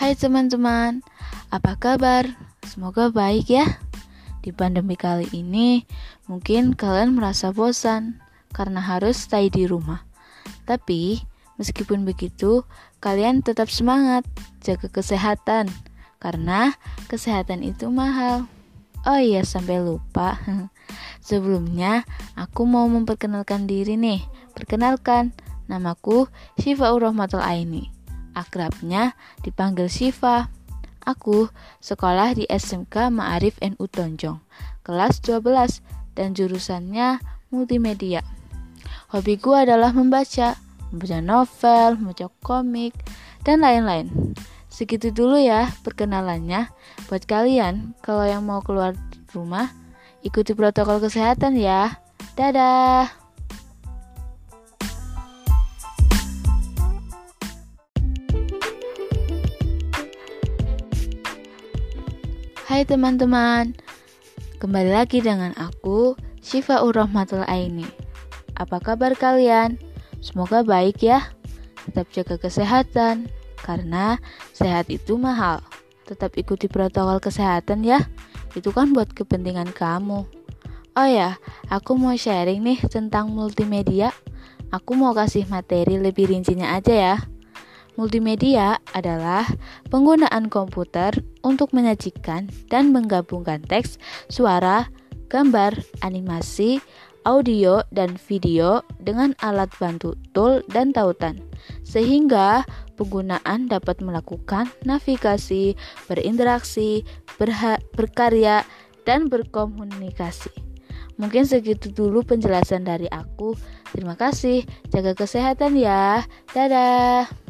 Hai teman-teman, apa kabar? Semoga baik ya. Di pandemi kali ini, mungkin kalian merasa bosan karena harus stay di rumah. Tapi, meskipun begitu, kalian tetap semangat, jaga kesehatan, karena kesehatan itu mahal. Oh iya, sampai lupa. Sebelumnya, aku mau memperkenalkan diri nih. Perkenalkan, namaku Syifa Urahmatul Aini akrabnya dipanggil Siva. Aku sekolah di SMK Ma'arif NU Tonjong, kelas 12 dan jurusannya multimedia. Hobiku adalah membaca, membaca novel, membaca komik, dan lain-lain. Segitu dulu ya perkenalannya. Buat kalian, kalau yang mau keluar rumah, ikuti protokol kesehatan ya. Dadah! Hai teman-teman, kembali lagi dengan aku, Syifa Urrahmatul Aini. Apa kabar kalian? Semoga baik ya. Tetap jaga kesehatan, karena sehat itu mahal. Tetap ikuti protokol kesehatan ya, itu kan buat kepentingan kamu. Oh ya, aku mau sharing nih tentang multimedia. Aku mau kasih materi lebih rincinya aja ya. Multimedia adalah penggunaan komputer untuk menyajikan dan menggabungkan teks, suara, gambar, animasi, audio, dan video dengan alat bantu tool dan tautan, sehingga penggunaan dapat melakukan navigasi, berinteraksi, berkarya, dan berkomunikasi. Mungkin segitu dulu penjelasan dari aku. Terima kasih. Jaga kesehatan ya. Dadah.